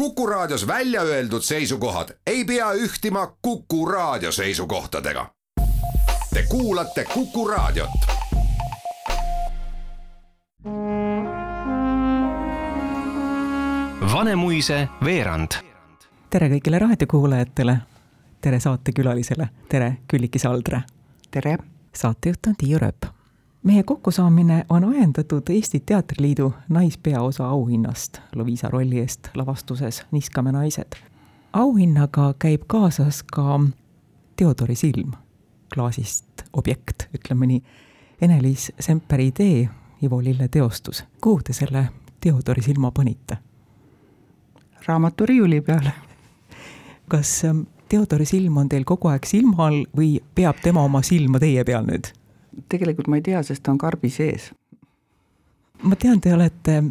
Kuku Raadios välja öeldud seisukohad ei pea ühtima Kuku Raadio seisukohtadega. Te kuulate Kuku Raadiot. Vanemuise veerand. tere kõigile raadiokuulajatele. tere saatekülalisele, tere Külliki Saldre. tere. saatejuht on Tiiu Rööp. Meie kokkusaamine on ajendatud Eesti Teatriliidu naispeaosa auhinnast Loviisa rolli eest lavastuses Niskame naised. auhinnaga käib kaasas ka Theodori silm, klaasist objekt, ütleme nii. Ene-Liis Semperi idee, Ivo Lille teostus. kuhu te selle Theodori silma panite? raamatu riiuli peale. kas ähm, Theodori silm on teil kogu aeg silma all või peab tema oma silma teie peal nüüd? Tegelikult ma ei tea, sest ta on karbi sees. ma tean, te olete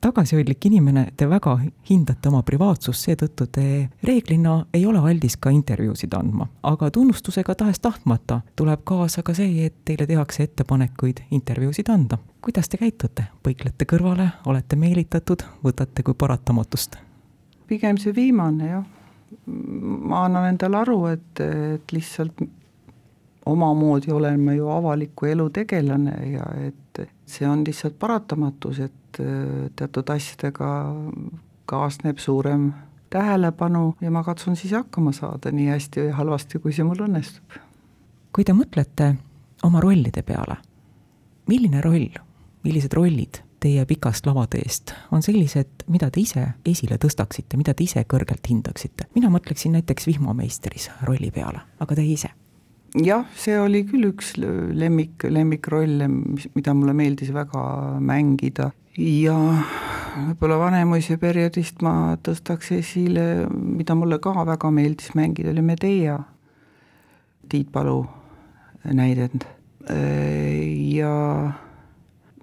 tagasihoidlik inimene, te väga hindate oma privaatsust, seetõttu te reeglina ei ole aldis ka intervjuusid andma, aga tunnustusega tahes-tahtmata tuleb kaasa ka see, et teile tehakse ettepanekuid intervjuusid anda. kuidas te käitute, põiklete kõrvale, olete meelitatud, võtate kui paratamatust? pigem see viimane jah. ma annan endale aru, et, et lihtsalt omamoodi olen ma ju avaliku elu tegelane ja et see on lihtsalt paratamatus, et teatud asjadega kaasneb suurem tähelepanu ja ma katsun siis hakkama saada nii hästi või halvasti, kui see mul õnnestub. kui te mõtlete oma rollide peale, milline roll, millised rollid teie pikast lavateest on sellised, mida te ise esile tõstaksite, mida te ise kõrgelt hindaksite? mina mõtleksin näiteks vihmameistris rolli peale, aga teie ise? Jah, see oli küll üks lemmik, lemmikrolle, mis, mida mulle meeldis väga mängida. Ja võib-olla Vanemuise perioodist ma tõstaks esile, mida mulle ka väga meeldis mängida, oli Medea, Tiit Palu näidend. Ja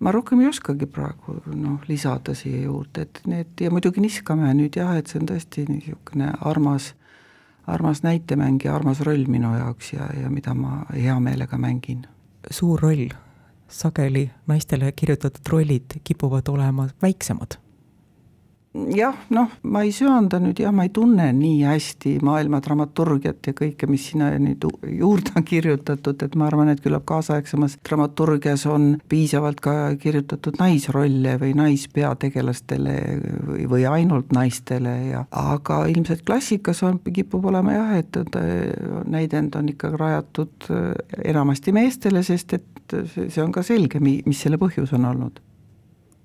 ma rohkem ei oskagi praegu noh, lisada siia juurde, et need ja muidugi Niskame nüüd jah, et see on tõesti niisugune armas, armas näitemäng ja armas roll minu jaoks ja, ja mida ma hea meelega mängin. suur roll, sageli naistele kirjutatud rollid kipuvad olema väiksemad jah, noh, ma ei söanda nüüd jah, ma ei tunne nii hästi maailma dramaturgiat ja kõike, mis sinna nüüd juurde on kirjutatud, et ma arvan, et küllap kaasaegsemas dramaturgias on piisavalt ka kirjutatud naisrolle või naispeategelastele või, või ainult naistele ja aga ilmselt klassikas on, kipub olema jah, et näidend on ikka rajatud enamasti meestele, sest et see on ka selge, mis selle põhjus on olnud.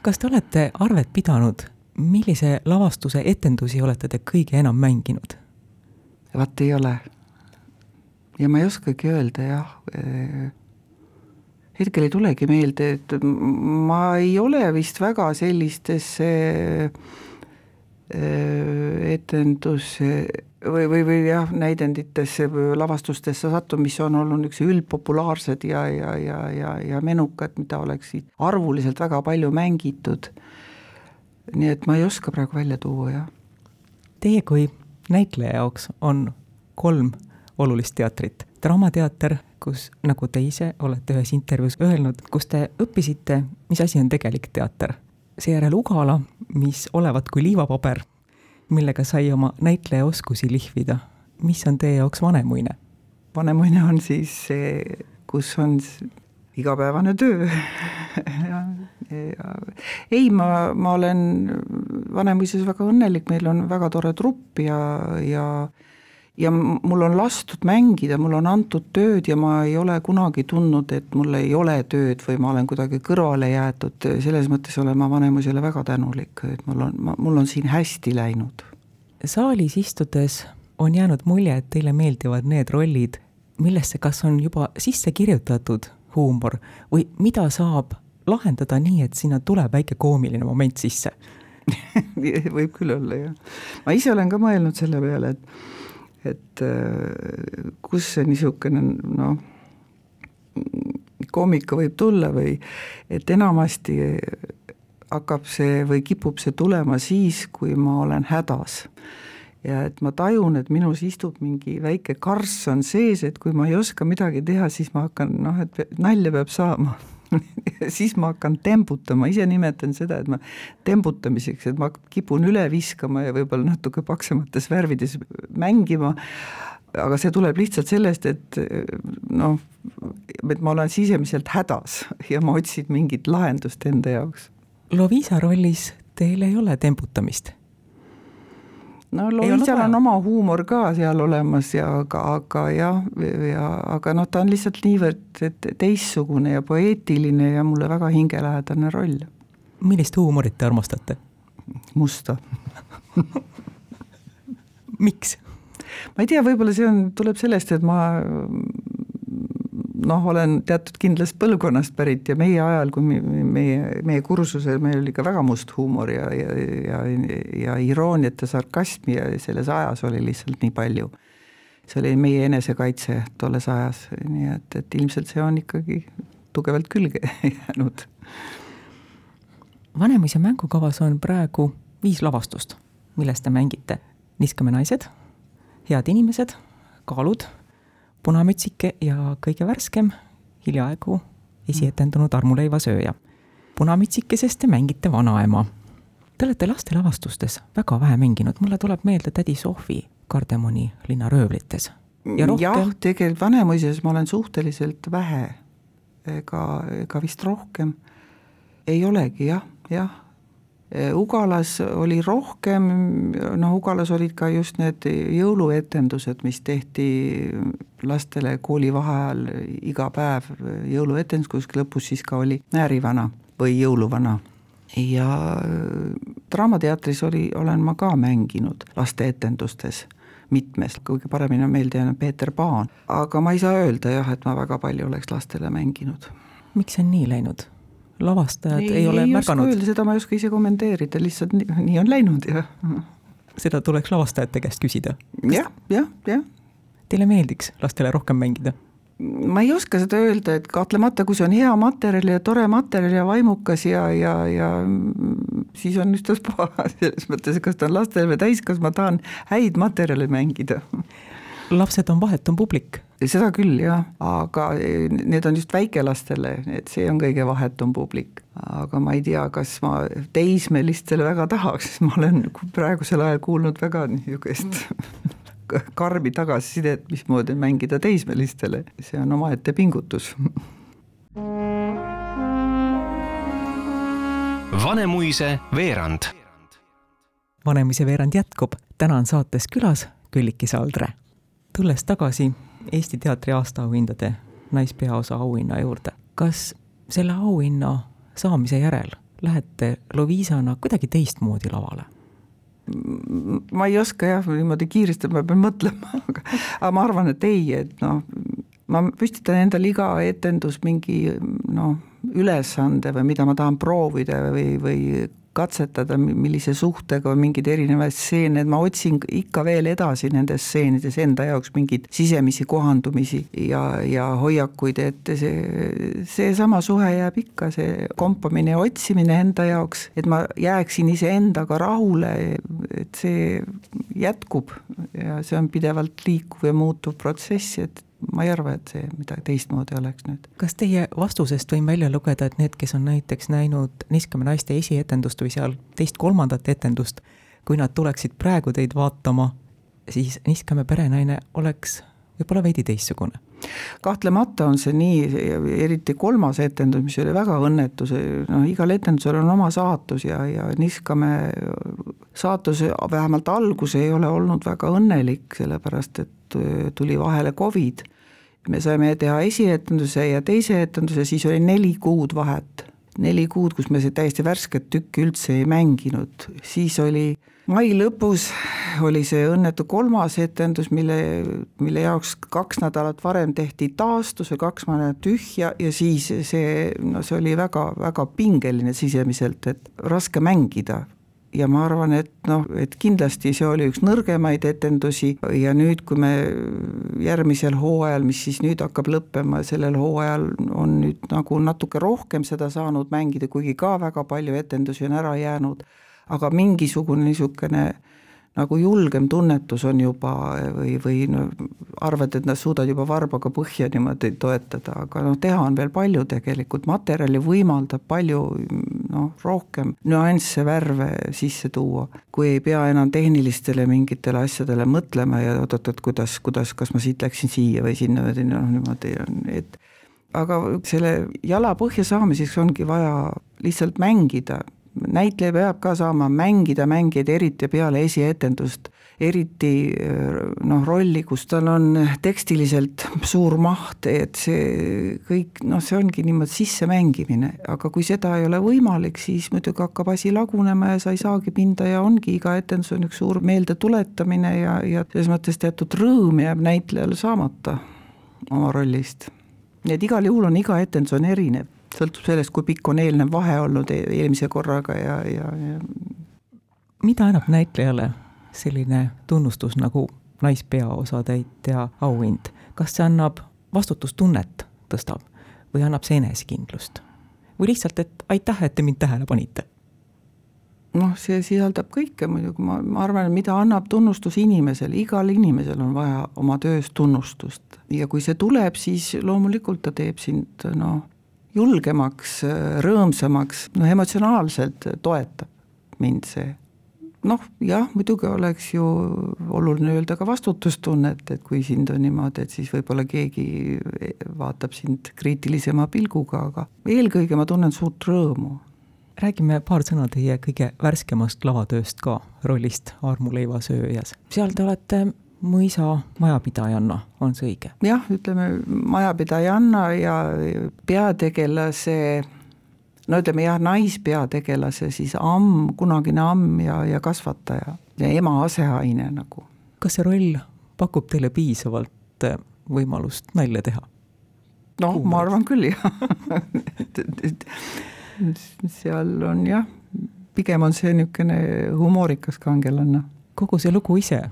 kas te olete arvet pidanud millise lavastuse etendusi olete te kõige enam mänginud? vaat ei ole. ja ma ei oskagi öelda jah, hetkel ei tulegi meelde, et ma ei ole vist väga sellistesse etendus või, või, või jah, näidenditesse lavastustesse sattunud, mis on olnud niisugused üldpopulaarsed ja, ja, ja, ja, ja menukad, mida oleks arvuliselt väga palju mängitud nii et ma ei oska praegu välja tuua, jah. Teie kui näitleja jaoks on kolm olulist teatrit. Draamateater, kus, nagu te ise olete ühes intervjuus öelnud, kus te õppisite, mis asi on tegelik teater. seejärel Ugala, mis olevat kui liivapaber, millega sai oma näitlejaoskusi lihvida. mis on teie jaoks Vanemuine? vanemuine on siis see, kus on igapäevane töö ei, ma, ma olen Vanemuises väga õnnelik, meil on väga tore trupp ja, ja ja mul on lastud mängida, mul on antud tööd ja ma ei ole kunagi tundnud, et mul ei ole tööd või ma olen kuidagi kõrvale jäetud, selles mõttes olen ma Vanemuisele väga tänulik, et mul on, mul on siin hästi läinud. saalis istudes on jäänud mulje, et teile meeldivad need rollid, millesse kas on juba sisse kirjutatud huumor või mida saab lahendada nii, et sinna tuleb väike koomiline moment sisse. Võib küll olla, jah. ma ise olen ka mõelnud selle peale, et, et äh, kus see niisugune noh, koomika võib tulla või et enamasti hakkab see või kipub see tulema siis, kui ma olen hädas. Ja et ma tajun, et minus istub mingi väike karss on sees, et kui ma ei oska midagi teha, siis ma hakkan noh, et nalja peab saama siis ma hakkan tembutama, ise nimetan seda, et ma tembutamiseks, et ma kipun üle viskama ja võib-olla natuke paksemates värvides mängima, aga see tuleb lihtsalt sellest, et noh, et ma olen sisemiselt hädas ja ma otsin mingit lahendust enda jaoks. Loviisa rollis teil ei ole tembutamist no Loisal on oma huumor ka seal olemas ja aga, aga jah, ja aga noh, ta on lihtsalt niivõrd teistsugune ja poeetiline ja mulle väga hingelähedane roll. millist huumorit te armastate? musta miks? ma ei tea, võib-olla see on, tuleb sellest, et ma noh, olen teatud kindlast põlvkonnast pärit ja meie ajal, kui meie, meie kursusel, meil oli ka väga must huumor ja, ja, ja, ja irooniat ja sarkasmi ja selles ajas oli lihtsalt nii palju. see oli meie enesekaitse tolles ajas, nii et, et ilmselt see on ikkagi tugevalt külge jäänud. Vanemuise mängukavas on praegu viis lavastust, milles te mängite. niskame naised, head inimesed, kaalud Punamütsike ja kõige värskem, hiljaaegu esietendunud armuleiva sööja. punamütsikesest te mängite vanaema. Te olete lastelavastustes väga vähe mänginud, mulle tuleb meelde tädi Sohvi Kardemoni linnaröövlites. Rohkem... jah, tegelikult Vanemuises ma olen suhteliselt vähe, ega, ega vist rohkem ei olegi jah, jah Ugalas oli rohkem, noh Ugalas olid ka just need jõuluetendused, mis tehti lastele koolivaheajal iga päev, jõuluetendus, kus lõpus siis ka oli näärivana või jõuluvana. ja Draamateatris oli, olen ma ka mänginud lasteetendustes mitmes, kõige paremini on meelde jäänud Peeter Paan, aga ma ei saa öelda jah, et ma väga palju oleks lastele mänginud. miks see on nii läinud? Lavastajad ei, ei ole ei märganud? seda ma ei oska ise kommenteerida, lihtsalt nii, nii on läinud ja seda tuleks lavastajate käest küsida. jah, jah, jah. Teile meeldiks lastele rohkem mängida? ma ei oska seda öelda, et kahtlemata, kui see on hea materjal ja tore materjal ja vaimukas ja, ja, ja siis on ükstaspuha selles mõttes, kas ta on lastele või täiskasvanu, ma tahan häid materjale mängida lapsed on vahetum publik. seda küll jah, aga need on just väikelastele, et see on kõige vahetum publik. aga ma ei tea, kas ma teismelistele väga tahaks, sest ma olen praegusel ajal kuulnud väga niisugust karmi tagasisidet, mismoodi mängida teismelistele, see on omaette pingutus Vanemuise veerand. Vanemuise veerand jätkub, täna on saates külas Külliki Saldre tulles tagasi Eesti teatri aastaauhindade naispeaosa auhinna juurde, kas selle auhinna saamise järel lähete Loviisana kuidagi teistmoodi lavale? ma ei oska jah, niimoodi kiiresti ma pean mõtlema, aga, aga ma arvan, et ei, et noh, ma püstitan endale iga etendus mingi noh, ülesande või mida ma tahan proovida või, või katsetada, millise suhtega on mingeid erinevaid stseene, et ma otsin ikka veel edasi nendes stseenides enda jaoks mingeid sisemisi kohandumisi ja, ja hoiakuid, et see, seesama suhe jääb ikka, see kompamine ja otsimine enda jaoks, et ma jääksin iseendaga rahule, et see jätkub. Ja see on pidevalt liikuv ja muutuv protsess, et ma ei arva, et see midagi teistmoodi oleks nüüd. kas teie vastusest võin välja lugeda, et need, kes on näiteks näinud Niskame naiste esietendust või seal teist-kolmandat etendust, kui nad tuleksid praegu teid vaatama, siis Niskame perenaine oleks võib-olla veidi teistsugune? Kahtlemata on see nii, eriti kolmas etendus, mis oli väga õnnetu, see noh, igal etendusel on oma saatus ja, ja Niskame saatus vähemalt algus ei ole olnud väga õnnelik, sellepärast et tuli vahele Covid. me saime teha esietenduse ja teise etenduse, siis oli neli kuud vahet. Neli kuud, kus me täiesti värsket tükki üldse ei mänginud, siis oli mai lõpus oli see õnnetu kolmas etendus, mille, mille jaoks kaks nädalat varem tehti taastus ja kaks nädalat tühja ja siis see, no see oli väga, väga pingeline sisemiselt, et raske mängida ja ma arvan, et noh, et kindlasti see oli üks nõrgemaid etendusi. Ja nüüd, kui me järgmisel hooajal, mis siis nüüd hakkab lõppema, sellel hooajal on nüüd nagu natuke rohkem seda saanud mängida, kuigi ka väga palju etendusi on ära jäänud, aga mingisugune niisugune nagu julgem tunnetus on juba või, või no arvad, et nad suudavad juba varbaga põhja niimoodi toetada, aga noh, teha on veel palju tegelikult, materjali võimaldab palju noh, rohkem nüansse, värve sisse tuua, kui ei pea enam tehnilistele mingitele asjadele mõtlema ja oot-oot, kuidas, kuidas, kas ma siit läksin siia või sinna või sinna, noh niimoodi on, et aga selle jala põhja saamiseks ongi vaja lihtsalt mängida näitleja peab ka saama mängida mängijaid, eriti peale esietendust, eriti noh, rolli, kus tal on tekstiliselt suur maht, et see kõik, noh, see ongi niimoodi sissemängimine, aga kui seda ei ole võimalik, siis muidugi hakkab asi lagunema ja sa ei saagi pinda ja ongi iga etendus on üks suur meeldetuletamine ja, ja selles mõttes teatud rõõm jääb näitlejal saamata oma rollist. nii et igal juhul on iga etendus on erinev sõltub sellest, kui pikk on eelnev vahe olnud e-, eelmise korraga ja, ja, ja mida annab näitlejale selline tunnustus nagu naispeaosatäitja auhind, kas see annab vastutustunnet, tõstab või annab see enesekindlust? või lihtsalt, et aitäh, et te mind tähele panite? noh, see sisaldab kõike muidugi, ma, ma arvan, et mida annab tunnustus inimesele, igal inimesel on vaja oma töös tunnustust ja kui see tuleb, siis loomulikult ta teeb sind noh, julgemaks, rõõmsamaks, noh emotsionaalselt toetab mind see. noh jah, muidugi oleks ju oluline öelda ka vastutustunnet, et kui sind on niimoodi, et siis võib-olla keegi vaatab sind kriitilisema pilguga, aga eelkõige ma tunnen suurt rõõmu räägime paar sõna teie kõige värskemast lavatööst ka, rollist Aarmu leivasööjas. seal te olete mõisa majapidajanna, on see õige? jah, ütleme majapidajanna ja peategelase, no ütleme jah, naispeategelase siis amm, kunagine amm ja, ja kasvataja ja ema aseaine nagu. kas see roll pakub teile piisavalt äh, võimalust nalja teha? noh, ma arvan küll jah seal on jah, pigem on see niisugune humoorikas kangelane. kogu see lugu ise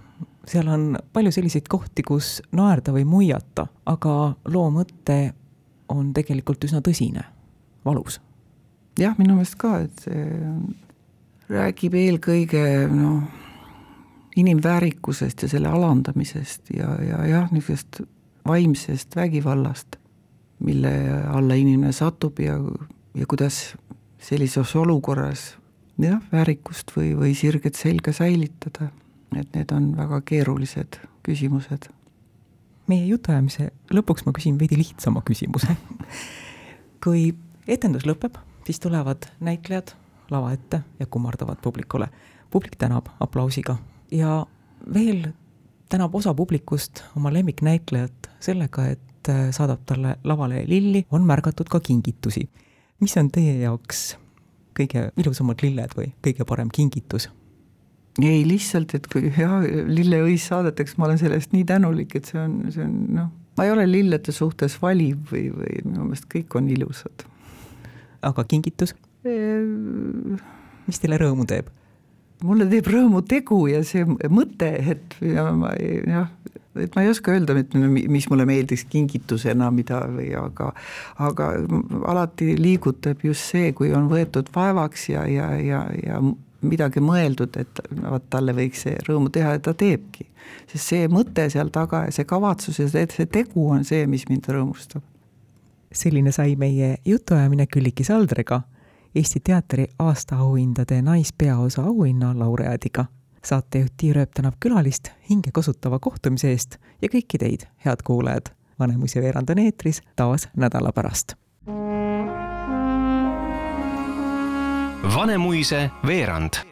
seal on palju selliseid kohti, kus naerda või muiata, aga loo mõte on tegelikult üsna tõsine, valus. jah, minu meelest ka, et see räägib eelkõige noh, inimväärikusest ja selle alandamisest ja, ja jah, niisugusest vaimsest vägivallast, mille alla inimene satub ja, ja kuidas sellises olukorras jah, väärikust või, või sirget selga säilitada et need on väga keerulised küsimused. meie jutuajamise lõpuks ma küsin veidi lihtsama küsimuse kui etendus lõpeb, siis tulevad näitlejad lava ette ja kummardavad publikule. publik tänab aplausiga ja veel tänab osa publikust oma lemmiknäitlejat sellega, et äh, saadab talle lavale lilli, on märgatud ka kingitusi. mis on teie jaoks kõige ilusamad lilled või kõige parem kingitus ei, lihtsalt, et kui jah, lilleõis saadetakse, ma olen selle eest nii tänulik, et see on, see on noh, ma ei ole lillede suhtes valiv või, või minu meelest kõik on ilusad. aga kingitus? mis teile rõõmu teeb? mulle teeb rõõmu tegu ja see mõte, et ja ma jah, et ma ei oska öelda, et mis mulle meeldiks kingitusena, mida või aga, aga alati liigutab just see, kui on võetud vaevaks ja, ja, ja, ja midagi mõeldud, et vot talle võiks see rõõmu teha ja ta teebki. sest see mõte seal taga ja see kavatsus ja see, see tegu on see, mis mind rõõmustab. selline sai meie jutuajamine Külliki Saldrega, Eesti Teatri aastaauhindade naispeaosa auhinna laureaadiga. saatejuht Tiia Rööp tänab külalist hingekosutava kohtumise eest ja kõiki teid, head kuulajad. Vanemuise veerand on eetris taas nädala pärast Vanemuise veerand